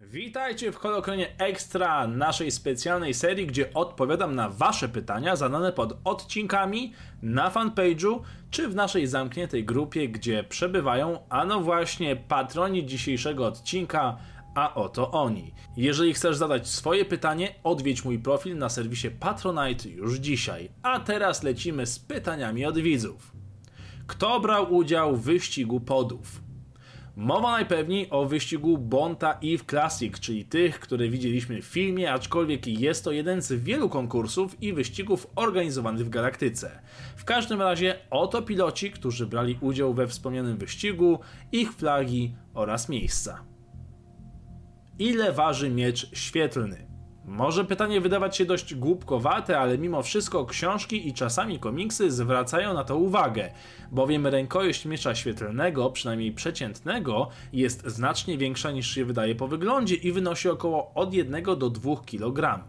Witajcie w Holokronie Extra, naszej specjalnej serii, gdzie odpowiadam na Wasze pytania zadane pod odcinkami na fanpage'u czy w naszej zamkniętej grupie, gdzie przebywają, a no właśnie, patroni dzisiejszego odcinka, a oto oni. Jeżeli chcesz zadać swoje pytanie, odwiedź mój profil na serwisie Patronite już dzisiaj. A teraz lecimy z pytaniami od widzów. Kto brał udział w wyścigu podów? Mowa najpewniej o wyścigu Bonta Eve Classic, czyli tych, które widzieliśmy w filmie, aczkolwiek jest to jeden z wielu konkursów i wyścigów organizowanych w galaktyce. W każdym razie oto piloci, którzy brali udział we wspomnianym wyścigu, ich flagi oraz miejsca. Ile waży miecz świetlny? Może pytanie wydawać się dość głupkowate, ale mimo wszystko książki i czasami komiksy zwracają na to uwagę, bowiem rękojeść miecza świetlnego, przynajmniej przeciętnego, jest znacznie większa niż się wydaje po wyglądzie i wynosi około od 1 do 2 kg.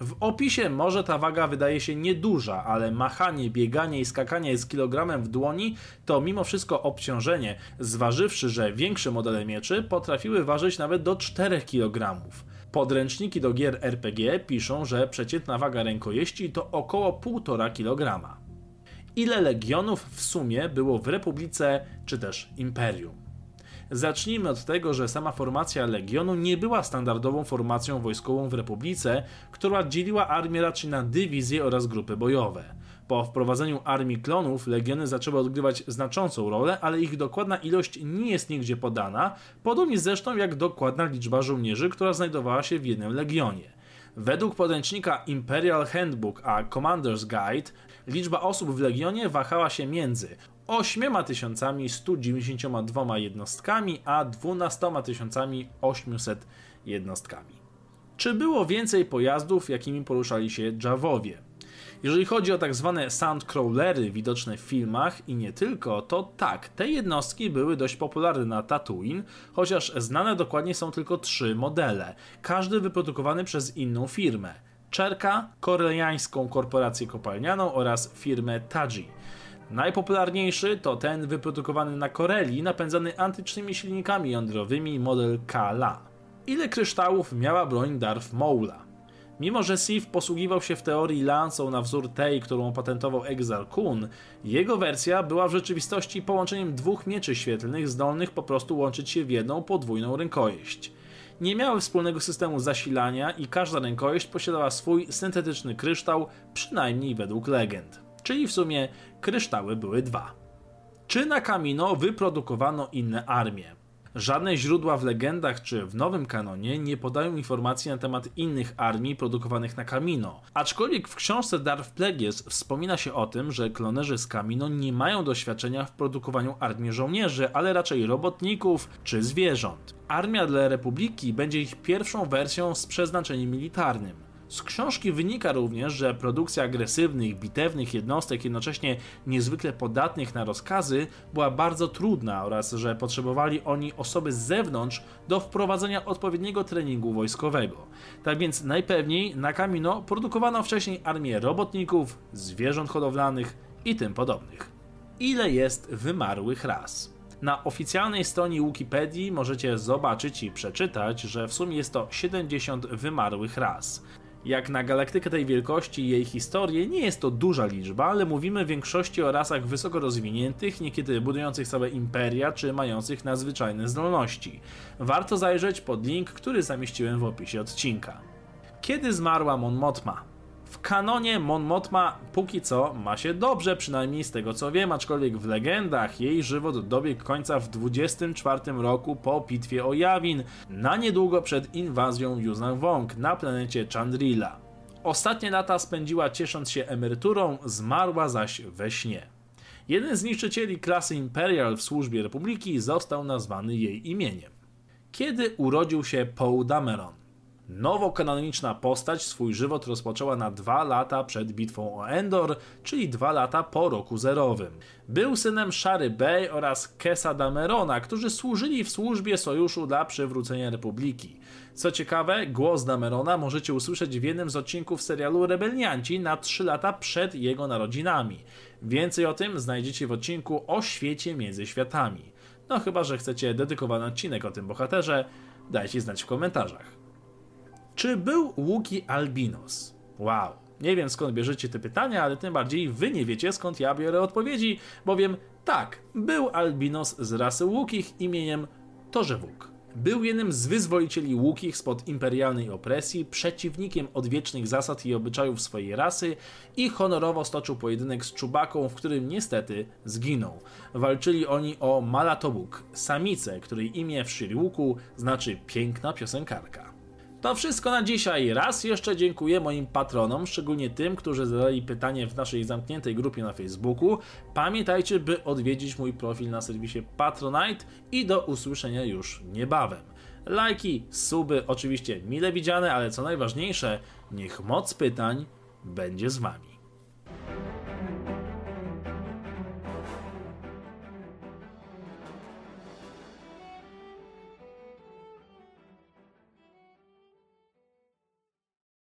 W opisie może ta waga wydaje się nieduża, ale machanie, bieganie i skakanie z kilogramem w dłoni to mimo wszystko obciążenie, zważywszy, że większe modele mieczy potrafiły ważyć nawet do 4 kg. Podręczniki do gier RPG piszą, że przeciętna waga rękojeści to około 1,5 kg. Ile legionów w sumie było w Republice czy też Imperium? Zacznijmy od tego, że sama formacja Legionu nie była standardową formacją wojskową w Republice, która dzieliła armię raczej na dywizje oraz grupy bojowe. Po wprowadzeniu armii klonów legiony zaczęły odgrywać znaczącą rolę, ale ich dokładna ilość nie jest nigdzie podana, podobnie zresztą jak dokładna liczba żołnierzy, która znajdowała się w jednym legionie. Według podręcznika Imperial Handbook a Commander's Guide liczba osób w Legionie wahała się między 8192 jednostkami a 12 800 jednostkami. Czy było więcej pojazdów, jakimi poruszali się Javowie? Jeżeli chodzi o tak zwane soundcrawlery widoczne w filmach i nie tylko, to tak, te jednostki były dość popularne na Tatooine, chociaż znane dokładnie są tylko trzy modele, każdy wyprodukowany przez inną firmę. Czerka, koreańską korporację kopalnianą oraz firmę Taji. Najpopularniejszy to ten wyprodukowany na Koreli, napędzany antycznymi silnikami jądrowymi model Kala. Ile kryształów miała broń Darth Maula? Mimo, że Sith posługiwał się w teorii lancą na wzór tej, którą opatentował Exar Kun, jego wersja była w rzeczywistości połączeniem dwóch mieczy świetlnych zdolnych po prostu łączyć się w jedną podwójną rękojeść. Nie miały wspólnego systemu zasilania i każda rękojeść posiadała swój syntetyczny kryształ, przynajmniej według legend. Czyli w sumie kryształy były dwa. Czy na Kamino wyprodukowano inne armie? Żadne źródła w legendach czy w nowym kanonie nie podają informacji na temat innych armii produkowanych na Kamino. Aczkolwiek w książce Darth Plagueis wspomina się o tym, że klonerzy z Kamino nie mają doświadczenia w produkowaniu armii żołnierzy, ale raczej robotników czy zwierząt. Armia dla Republiki będzie ich pierwszą wersją z przeznaczeniem militarnym. Z książki wynika również, że produkcja agresywnych, bitewnych jednostek, jednocześnie niezwykle podatnych na rozkazy, była bardzo trudna oraz że potrzebowali oni osoby z zewnątrz do wprowadzenia odpowiedniego treningu wojskowego. Tak więc najpewniej na Kamino produkowano wcześniej armię robotników, zwierząt hodowlanych i tym podobnych. Ile jest wymarłych ras? Na oficjalnej stronie Wikipedii możecie zobaczyć i przeczytać, że w sumie jest to 70 wymarłych ras. Jak na galaktykę tej wielkości i jej historię, nie jest to duża liczba, ale mówimy w większości o rasach wysoko rozwiniętych, niekiedy budujących całe imperia, czy mających nadzwyczajne zdolności. Warto zajrzeć pod link, który zamieściłem w opisie odcinka. Kiedy zmarła Mon Mothma? W kanonie Mon Mothma póki co ma się dobrze, przynajmniej z tego co wiem, aczkolwiek w legendach jej żywot dobiegł końca w 24 roku po bitwie o Yavin, na niedługo przed inwazją Yuzhan Wong na planecie Chandrila. Ostatnie lata spędziła ciesząc się emeryturą, zmarła zaś we śnie. Jeden z niszczycieli klasy Imperial w służbie Republiki został nazwany jej imieniem. Kiedy urodził się Paul Dameron? Nowokanoniczna postać swój żywot rozpoczęła na dwa lata przed bitwą o Endor, czyli dwa lata po roku zerowym. Był synem Shary Bey oraz Kesa Damerona, którzy służyli w służbie sojuszu dla przywrócenia Republiki. Co ciekawe, głos Damerona możecie usłyszeć w jednym z odcinków serialu Rebelianci na trzy lata przed jego narodzinami. Więcej o tym znajdziecie w odcinku o świecie między światami. No chyba, że chcecie dedykowany odcinek o tym bohaterze, Dajcie znać w komentarzach. Czy był Łuki albinos? Wow. Nie wiem skąd bierzecie te pytania, ale tym bardziej wy nie wiecie skąd ja biorę odpowiedzi, bowiem tak, był albinos z rasy Łukich imieniem Torzewuk. Był jednym z wyzwolicieli Łukich spod imperialnej opresji, przeciwnikiem odwiecznych zasad i obyczajów swojej rasy i honorowo stoczył pojedynek z Czubaką, w którym niestety zginął. Walczyli oni o Malatobuk, samicę, której imię w Shiriuku znaczy piękna piosenkarka. To wszystko na dzisiaj. Raz jeszcze dziękuję moim patronom, szczególnie tym, którzy zadali pytanie w naszej zamkniętej grupie na Facebooku. Pamiętajcie, by odwiedzić mój profil na serwisie Patronite i do usłyszenia już niebawem. Lajki, suby, oczywiście mile widziane, ale co najważniejsze, niech moc pytań będzie z wami.